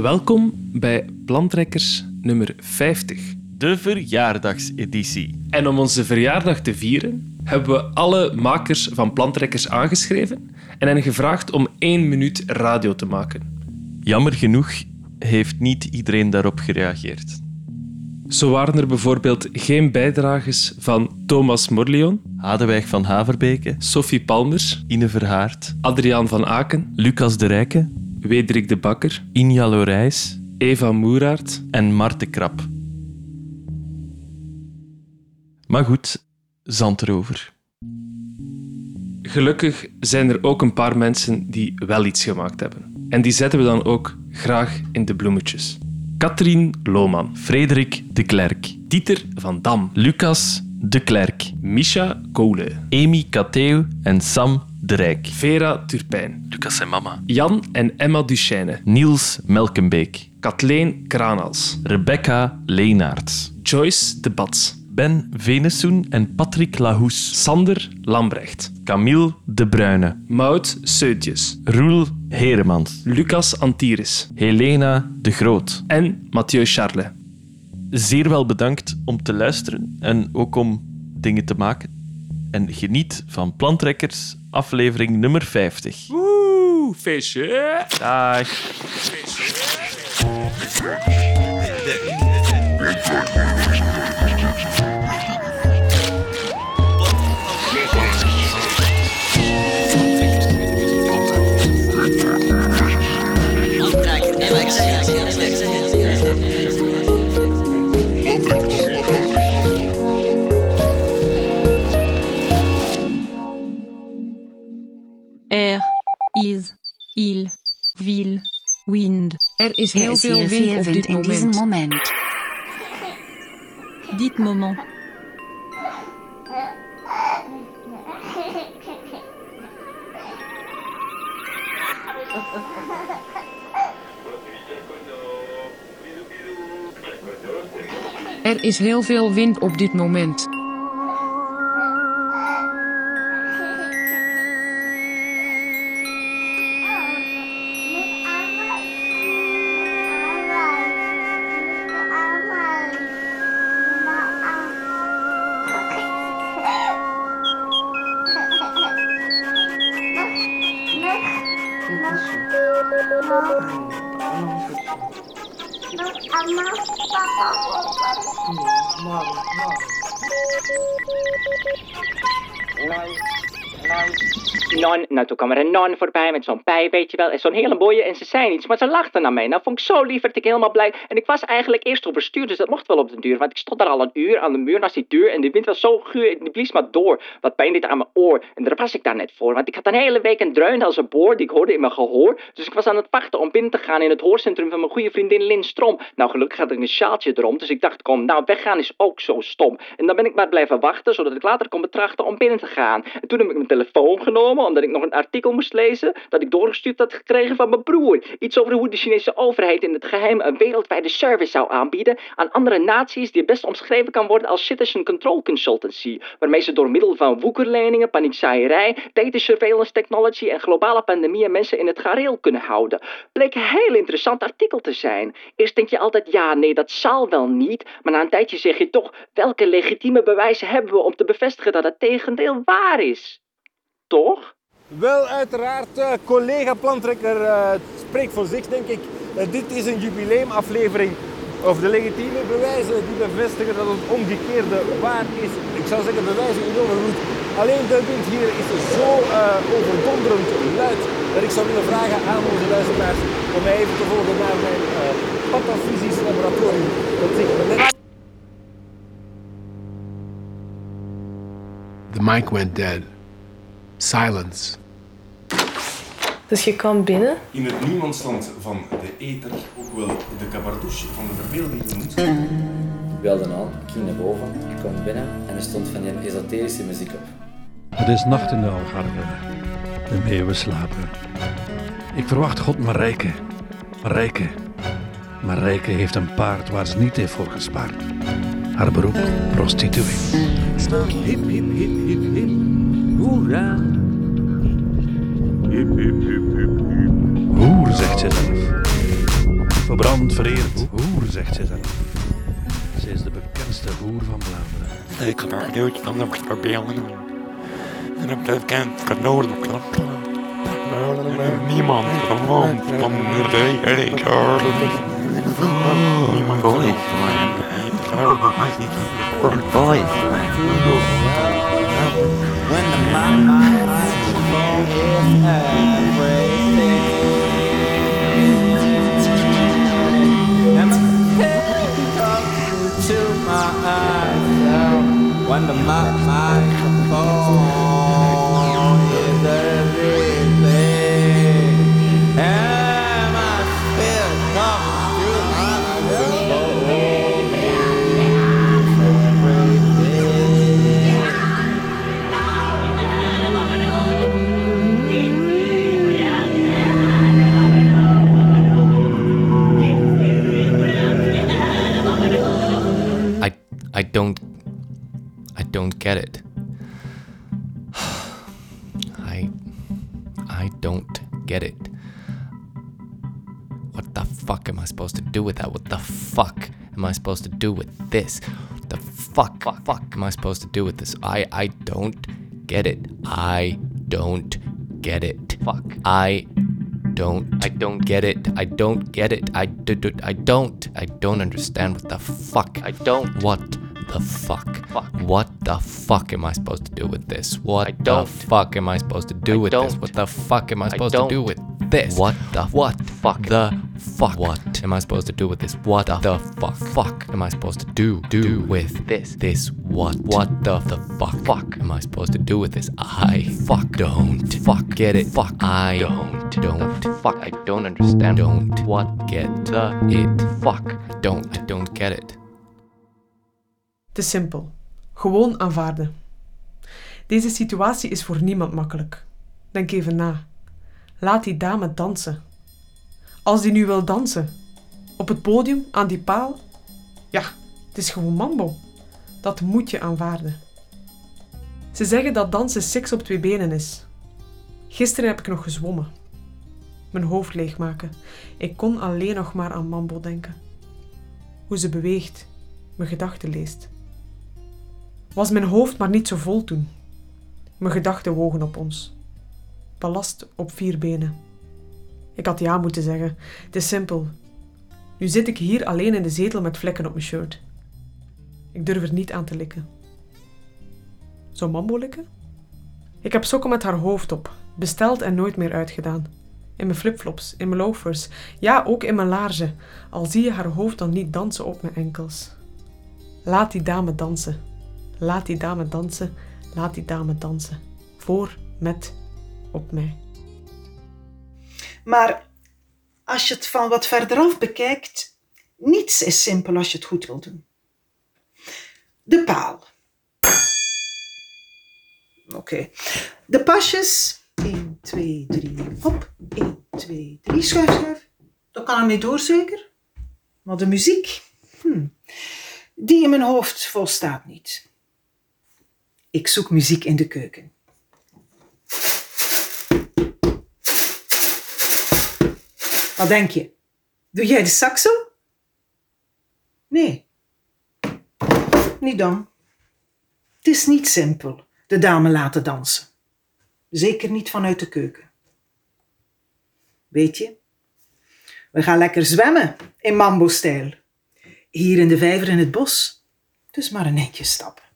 Welkom bij Plantrekkers nummer 50. De verjaardagseditie. En om onze verjaardag te vieren, hebben we alle makers van Plantrekkers aangeschreven en hen gevraagd om één minuut radio te maken. Jammer genoeg heeft niet iedereen daarop gereageerd. Zo waren er bijvoorbeeld geen bijdrages van Thomas Morleon, Hadewijk van Haverbeke, Sophie Palmers, Ine Verhaart, Adriaan van Aken, Lucas de Rijke, Wederik de Bakker, Inja Lorijs Eva Moeraert. en Marte Krap. Maar goed, zand erover. Gelukkig zijn er ook een paar mensen die wel iets gemaakt hebben. En die zetten we dan ook graag in de bloemetjes. Katrien Lohman, Frederik de Klerk, Dieter van Dam, Lucas de Klerk, Misha Kolen, Amy Kateu en Sam de Rijk. Vera Turpijn, Lucas en mama. Jan en Emma Duchesne, Niels Melkenbeek, Kathleen Kranals, Rebecca Leenaerts, Joyce de Bats, Ben Venesoen en Patrick Lahoes, Sander Lambrecht, Camille de Bruyne, Maud Seutjes, Roel Heremans, Lucas Antiris. Helena de Groot. en Mathieu Charle. Zeer wel bedankt om te luisteren en ook om dingen te maken. En geniet van Plantrekkers, aflevering nummer 50. Woe, feestje! Dag. Er, Er is Er heel is veel wind op wind dit in moment. Moment. Dit moment. Er is heel veel wind op dit moment. Kwam er een non voorbij met zo'n pijp, weet je wel, en zo'n hele mooie, en ze zei niets, maar ze lachte naar mij. Nou vond ik zo lief, werd ik helemaal blij. En ik was eigenlijk eerst overstuurd, dus dat mocht wel op de duur, want ik stond daar al een uur aan de muur naast die deur, en de wind was zo guur, en die blies maar door. Wat pijn dit aan mijn oor, en daar was ik daar net voor, want ik had een hele week een dreun als een boor, die ik hoorde in mijn gehoor, dus ik was aan het wachten om binnen te gaan in het hoorcentrum van mijn goede vriendin Lin Strom. Nou, gelukkig had ik een sjaaltje erom, dus ik dacht, kom, nou, weggaan is ook zo stom. En dan ben ik maar blijven wachten, zodat ik later kon betrachten om binnen te gaan. En toen heb ik mijn telefoon genomen, omdat ik nog een artikel moest lezen dat ik doorgestuurd had gekregen van mijn broer. Iets over hoe de Chinese overheid in het geheim een wereldwijde service zou aanbieden aan andere naties die best omschreven kan worden als citizen control consultancy, waarmee ze door middel van woekerleningen, paniekzaaierij, data surveillance technology en globale pandemieën mensen in het gareel kunnen houden. Bleek een heel interessant artikel te zijn. Eerst denk je altijd, ja, nee, dat zal wel niet, maar na een tijdje zeg je toch, welke legitieme bewijzen hebben we om te bevestigen dat het tegendeel waar is? Toch? Wel, uiteraard, eh, collega Plantrekker eh, spreekt voor zich, denk ik. Eh, dit is een jubileumaflevering over de legitieme bewijzen die bevestigen dat het omgekeerde waar is. Ik zou zeggen, bewijzen in overvloed. Alleen de wind hier is zo eh, overdonderend luid dat ik zou willen vragen aan onze luisteraars om mij even te volgen naar mijn uh, laboratorium. Dat zich net The mic went dead. Silence. Dus je kwam binnen. In het niemandsland van de ether, ook wel de cabardouche van de verbeelding genoemd. Ik belde aan, ik ging naar boven, ik kwam binnen en er stond van die esoterische muziek op. Het is nacht in de Algarve. De meeuwen slapen. Ik verwacht God Marijke. Marijke. Marijke heeft een paard waar ze niet heeft voor gespaard. Haar beroep, prostituee. Hip, hip, hip, hip, hip. Hoera. Hip, hip, hip, hip, hip. Hoer, zegt ze zelf. verbrand, vereerd. Hoer, zegt ze zelf. Ze is de bekendste hoer van Vlaanderen. Ik heb haar nieuwtje van de proberen. En op dat kent genoten klopt. Niemand gewoon van de rekening. Niemand boy. Boy. When the microphone is everything And the When the mi- microphone get it. I I don't get it. What the fuck am I supposed to do with that? What the fuck am I supposed to do with this? What the fuck fuck, am I supposed to do with this? I I don't get it. I don't get it. Fuck. I don't I don't get it. I don't get it. I do, do, I don't. I don't understand what the fuck. I don't. What the fuck? Fuck. What the fuck am I supposed to do with this? What I the don't. fuck am I supposed to do I with this? don't. What the fuck am I I supposed to do with this? What the what fuck the fuck? What am I supposed to do with this? What the fuck? Fuck am I supposed to do do with this? This what? What the the fuck? Fuck am I supposed to do with this? I fuck don't fuck get it. Fuck I don't don't fuck I don't understand. Don't what get the it fuck don't I don't get it. Te simpel. Gewoon aanvaarden. Deze situatie is voor niemand makkelijk. Denk even na. Laat die dame dansen. Als die nu wil dansen, op het podium, aan die paal, ja, het is gewoon mambo. Dat moet je aanvaarden. Ze zeggen dat dansen seks op twee benen is. Gisteren heb ik nog gezwommen. Mijn hoofd leegmaken. Ik kon alleen nog maar aan mambo denken. Hoe ze beweegt, mijn gedachten leest. Was mijn hoofd maar niet zo vol toen. Mijn gedachten wogen op ons. Ballast op vier benen. Ik had ja moeten zeggen. Het is simpel. Nu zit ik hier alleen in de zetel met vlekken op mijn shirt. Ik durf er niet aan te likken. Zou Mambo likken? Ik heb sokken met haar hoofd op, besteld en nooit meer uitgedaan. In mijn flipflops, in mijn loafers, ja ook in mijn laarzen, al zie je haar hoofd dan niet dansen op mijn enkels. Laat die dame dansen. Laat die dame dansen. Laat die dame dansen. Voor, met, op mij. Maar als je het van wat verderaf bekijkt, niets is simpel als je het goed wil doen. De paal. Oké. De pasjes. 1, 2, 3, hop. 1, 2, 3, schuif, schuif. Daar kan er mee door zeker. Maar de muziek, hm, die in mijn hoofd volstaat niet. Ik zoek muziek in de keuken. Wat denk je? Doe jij de saxo? Nee. Niet dan. Het is niet simpel, de dame laten dansen. Zeker niet vanuit de keuken. Weet je, we gaan lekker zwemmen in mambo-stijl. Hier in de vijver in het bos. Dus maar een eindje stappen.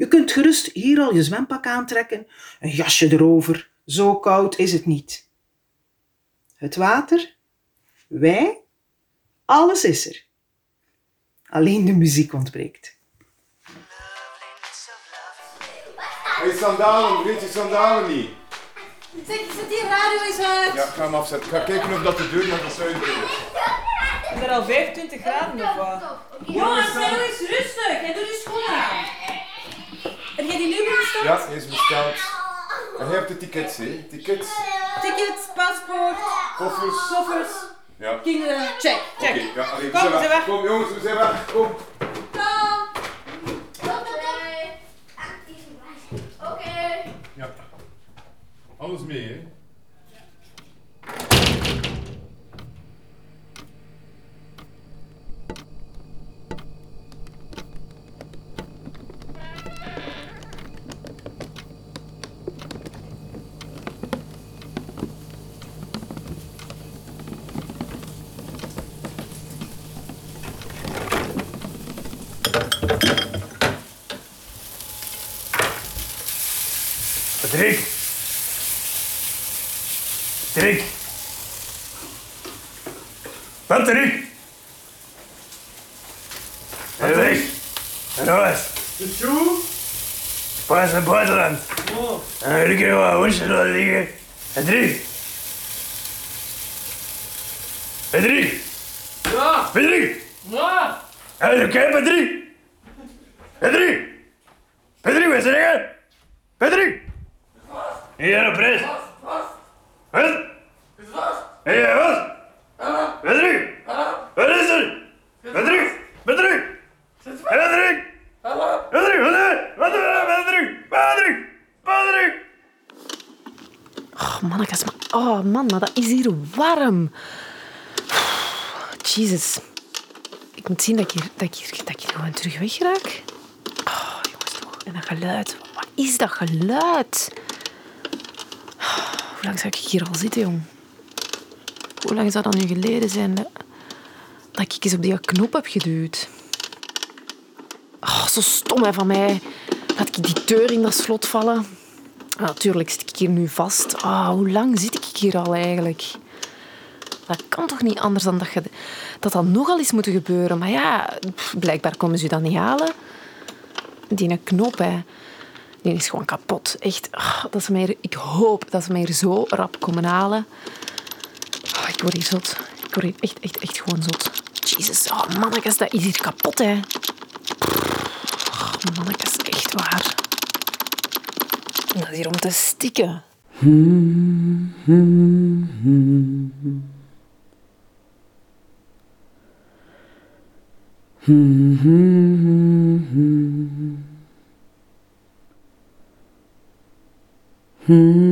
Je kunt gerust hier al je zwempak aantrekken, een jasje erover. Zo koud is het niet. Het water, wij, alles is er. Alleen de muziek ontbreekt. Hé, sandalen, vergeet je sandalen niet. Zeg, zet die radio eens uit. Ja, ik ga hem afzetten. Ik ga kijken of dat de deur naar de zuiden is. Is er al 25 graden of wat? Jongens, zijn nog eens rustig en doe je schoenen aan. Heb jij die nu besteld? Ja, hij is besteld. En je hebt de tickets, hè? Tickets, Tickets, paspoort, koffers. koffers, Ja. kinderen. Check, check. Oké, ja, allee, we Kom, zijn we zijn weg. Kom jongens, we zijn weg. Kom. Oké. Ja. Alles mee, hè? Dirk. Dirk. Wat, Dirk? Hey, weg. Alles. De shoe? Pas naar buitenland. Oh. En dan kun je wat hoesjes laten liggen. En. Hey, Dirk. Ja. Patrick. Ja. Hé, oké, Patrick. Patrick. Patrick, wat zeg je? Patrick. Hier op reis. Wat? Wat? Patrick. Wat is er? Patrick. Patrick. Patrick. Patrick, wat is er? Wat is er? Patrick. Patrick. Patrick. Oh, mannetjes, maar... Oh, man, maar dat is hier warm. Jezus. Ik moet zien dat ik hier, dat hier, dat hier gewoon terug wegraak. Oh, jongens, toch. En dat geluid. Wat is dat geluid? Oh, hoe lang zou ik hier al zitten, jong? Hoe lang zou dat nu geleden zijn dat, dat ik eens op die knop heb geduwd? Oh, zo stom hè, van mij. Laat ik die deur in dat slot vallen. Ah, Natuurlijk zit ik hier nu vast. Ah, hoe lang zit ik hier al eigenlijk? Dat kan toch niet anders dan dat je, dat, dat nogal eens moet gebeuren. Maar ja, blijkbaar komen ze dat niet halen. Die knop, hè. Die is gewoon kapot. Echt. ah, dat ze mij, ik hoop dat ze mij zo rap komen halen. Ah, ik word hier zot. Ik word echt, echt, echt gewoon zot. Jezus, oh, mannetjes, dat is hier kapot, hè. Mannetjes, echt waar. Dat is hier om te stikken. I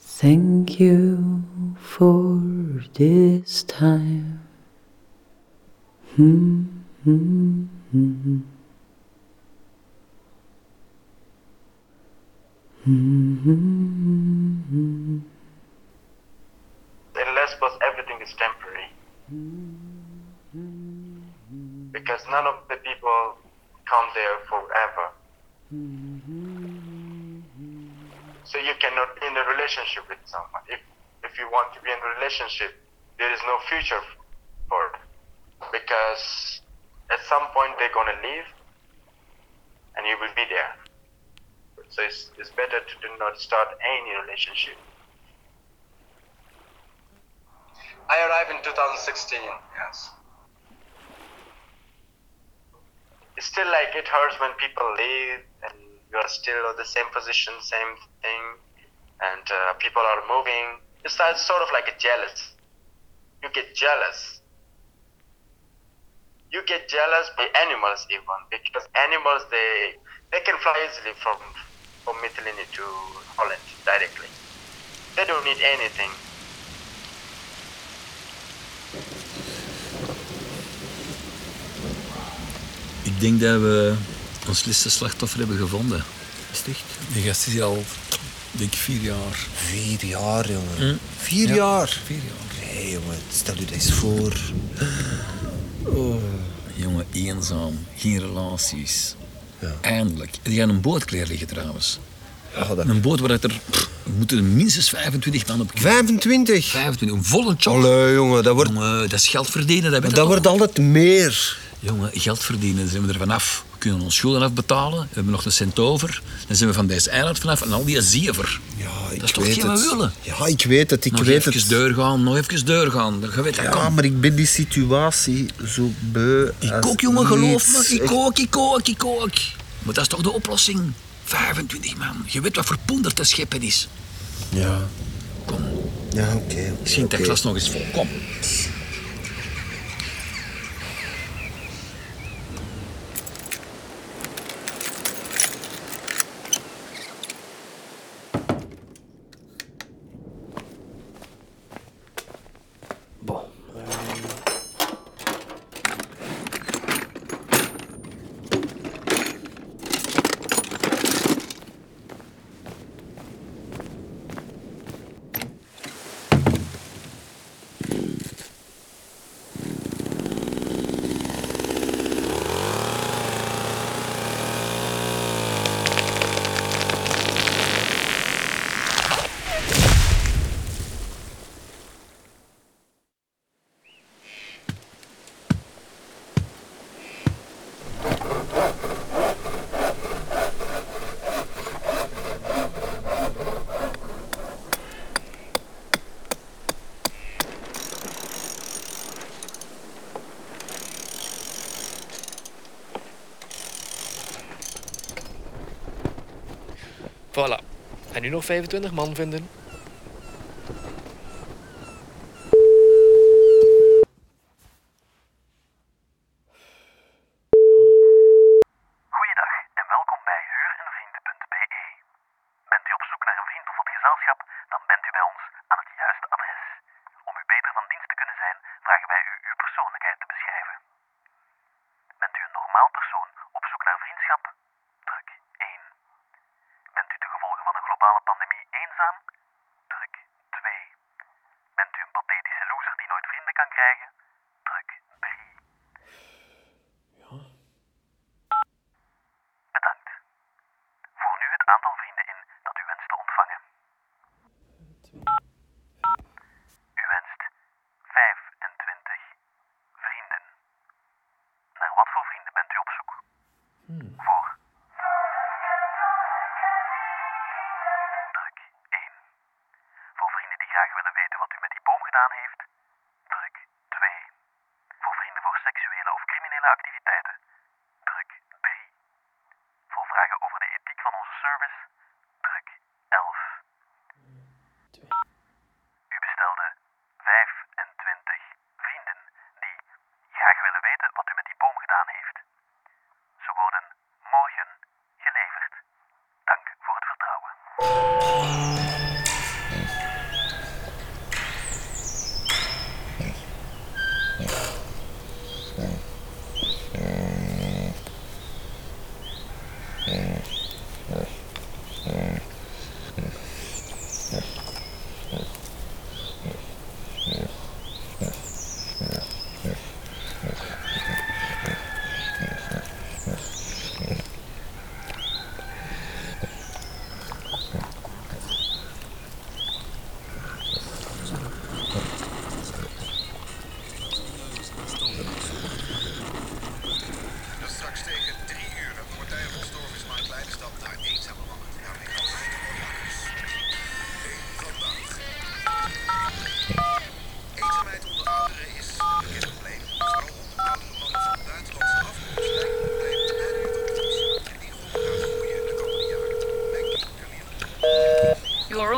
Thank you for this time. In Lesbos, everything is temporary. Because none of the people come there forever. So you cannot be in a relationship with someone. If, if you want to be in a relationship, there is no future for it. Because at some point they're going to leave and you will be there. So it's, it's better to do not start any relationship. I arrived in 2016, yes. It's still like it hurts when people leave and you are still in the same position, same thing, and uh, people are moving. It's that sort of like a jealous. You get jealous. You get jealous by animals even because animals they they can fly easily from from Mytilene to Holland directly. They don't need anything. Ik denk dat we ons laatste slachtoffer hebben gevonden. Is het echt? Die gast is hier al, denk ik, vier jaar. Vier jaar, jongen. Hm? Vier Ja, jaar? Vier jaar. Nee, jongen, stel u dat eens voor. Oh. Jongen, eenzaam. Geen relaties. Eindelijk. Die gaan een boot klaar liggen trouwens. Een boot waar er... pff, moeten er minstens 25 man op kunnen. 25? 25, een volle job. Allee, jongen, dat wordt... Jongen, dat is geld verdienen. Dat, dat je wordt altijd meer. Jongen, geld verdienen, daar zijn we er vanaf. We kunnen ons schulden afbetalen. We hebben nog een cent over. Dan zijn we van deze eiland vanaf en al die zever. Ja, ik dat is toch weet we willen? Ja, ik weet het, ik nog weet even het. doorgaan, nog even. Je weet dat Ja, kan. maar ik ben die situatie zo beu. Ik ook, jongen, geloof me. Ik ook, ik ook, ik ook. Maar dat is toch de oplossing? 25 man. Je weet wat voor poender te scheppen is. Ja. Kom. Ja, oké. Schenk dat glas nog eens vol. Kom. Voilà. En nu nog 25 man vinden. Goeiedag en welkom bij huurenvriend.be. Bent u op zoek naar een vriend of wat gezelschap, dan bent u bij ons aan het juiste adres. Om u beter van dienst te kunnen zijn, vragen wij u uw persoonlijkheid te beschrijven. Bent u een normaal persoon op zoek naar vriendschap? Druk 1. Bent u te gevolge van een globale pandemie eenzaam? Druk 2. Bent u een pathetische loser die nooit vrienden kan krijgen? Druk 3. Bedankt. Voer nu het aantal vrienden in dat u wenst te ontvangen. U wenst 25 vrienden. Naar wat voor vrienden bent u op zoek? Voor.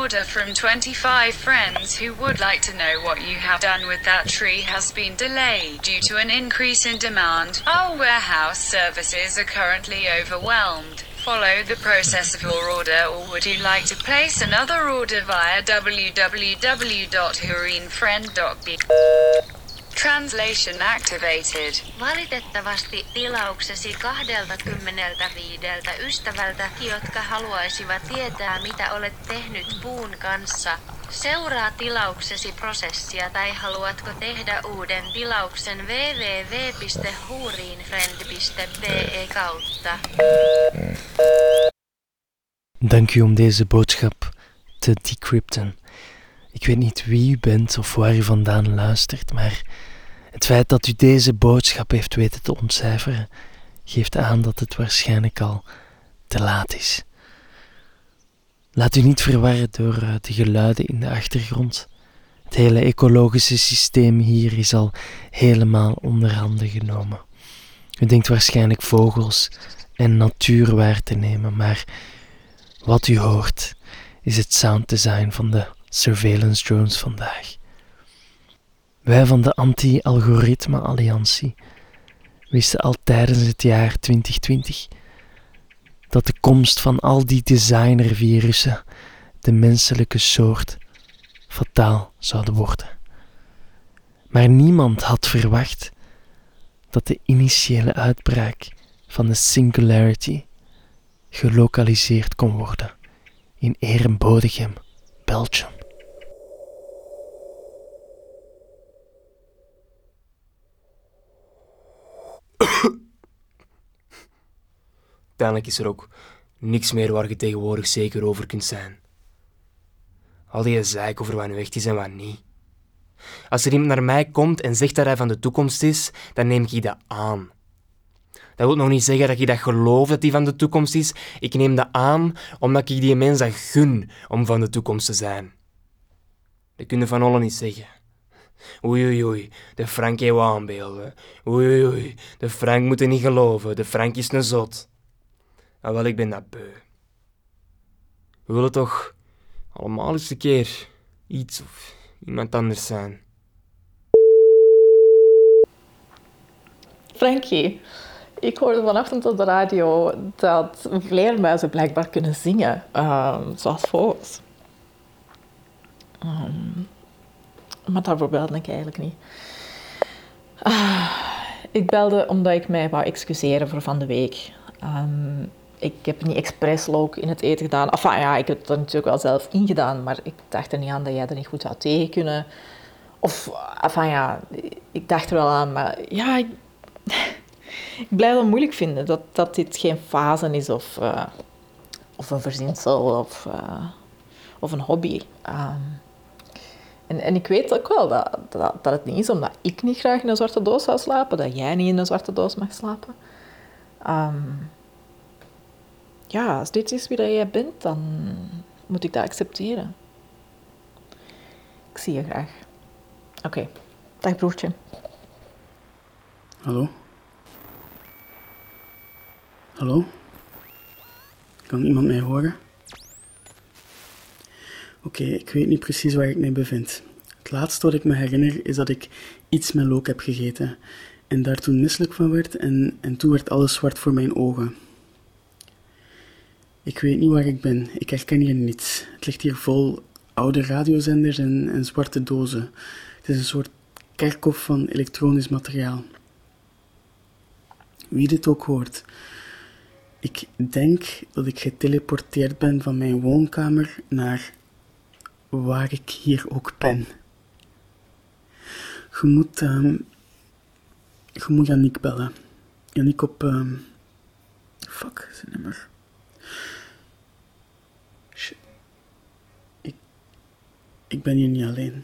Order from 25 friends who would like to know what you have done with that tree has been delayed due to an increase in demand. Our warehouse services are currently overwhelmed. Follow the process of your order or would you like to place another order via www.hurinefriend.be? Translation activated. Valitettavasti tilauksesi 25 ystävältä, jotka haluaisivat tietää mitä olet tehnyt puun kanssa, seuraa tilauksesi prosessia tai haluatko tehdä uuden tilauksen www.huuriinfriend.be kautta. Dank u om deze boodschap te decrypten. Ik weet niet wie u bent of waar u vandaan luistert, maar het feit dat u deze boodschap heeft weten te ontcijferen, geeft aan dat het waarschijnlijk al te laat is. Laat u niet verwarren door eh, de geluiden in de achtergrond. Het hele ecologische systeem hier is al helemaal onder handen genomen. U denkt waarschijnlijk vogels en natuur waar te nemen, maar wat u hoort is het sounddesign van de surveillance drones vandaag. Wij van de Anti-Algoritme Alliantie wisten al tijdens het jaar 2020 dat de komst van al die designervirussen de menselijke soort fataal zouden worden. Maar niemand had verwacht dat de initiële uitbraak van de Singularity gelokaliseerd kon worden in Ehrenbodegem, Belgium. Uiteindelijk is er ook niks meer waar je tegenwoordig zeker over kunt zijn. Al die zeik over wat nu echt is en wat niet. Als er iemand naar mij komt en zegt dat hij van de toekomst is, dan neem ik dat aan. Dat wil nog niet zeggen dat ik dat geloof dat hij van de toekomst is. Ik neem dat aan omdat ik die mens dat gun om van de toekomst te zijn. Dat kun je van allen niet zeggen. Oei, oei, oei, de Frank heeft aanbeelden. Oei, oei, oei, de Frank moet er niet geloven. De Frank is een zot. Maar wel, ik ben dat beu. We willen toch allemaal eens een keer iets of iemand anders zijn. Frankie, ik hoorde vanochtend op de radio dat vleermuizen blijkbaar kunnen zingen, ehm, zoals vogels. Ehm, maar daarvoor belde ik eigenlijk niet. Ah, ik belde omdat ik mij wou excuseren voor van de week. Ehm, ik heb niet expres look in het eten gedaan. Enfin ja, ik heb het er natuurlijk wel zelf ingedaan, maar ik dacht er niet aan dat jij er niet goed zou tegen kunnen. Of, enfin ja, ik dacht er wel aan, maar ja, ik, ik blijf het moeilijk vinden dat, dat dit geen fase is of, eh, of een verzinsel of, eh, of een hobby. Ehm, en, en ik weet ook wel dat, dat, dat het niet is omdat ik niet graag in een zwarte doos zou slapen, dat jij niet in een zwarte doos mag slapen. Ehm, ja, als dit is wie dat jij bent, dan moet ik dat accepteren. Ik zie je graag. Oké, dag broertje. Hallo? Hallo? Kan iemand mij horen? Oké, ik weet niet precies waar ik mij bevind. Het laatste wat ik me herinner is dat ik iets met look heb gegeten en daar toen misselijk van werd en, en toen werd alles zwart voor mijn ogen. Ik weet niet waar ik ben, ik herken hier niets. Het ligt hier vol oude radiozenders en, en zwarte dozen. Het is een soort kerkhof van elektronisch materiaal. Wie dit ook hoort, ik denk dat ik geteleporteerd ben van mijn woonkamer naar waar ik hier ook ben. Je moet, ehm je moet Yannick bellen. Yannick op, ehm fuck, zijn nummer. Shit. Ik, ik ben hier niet alleen.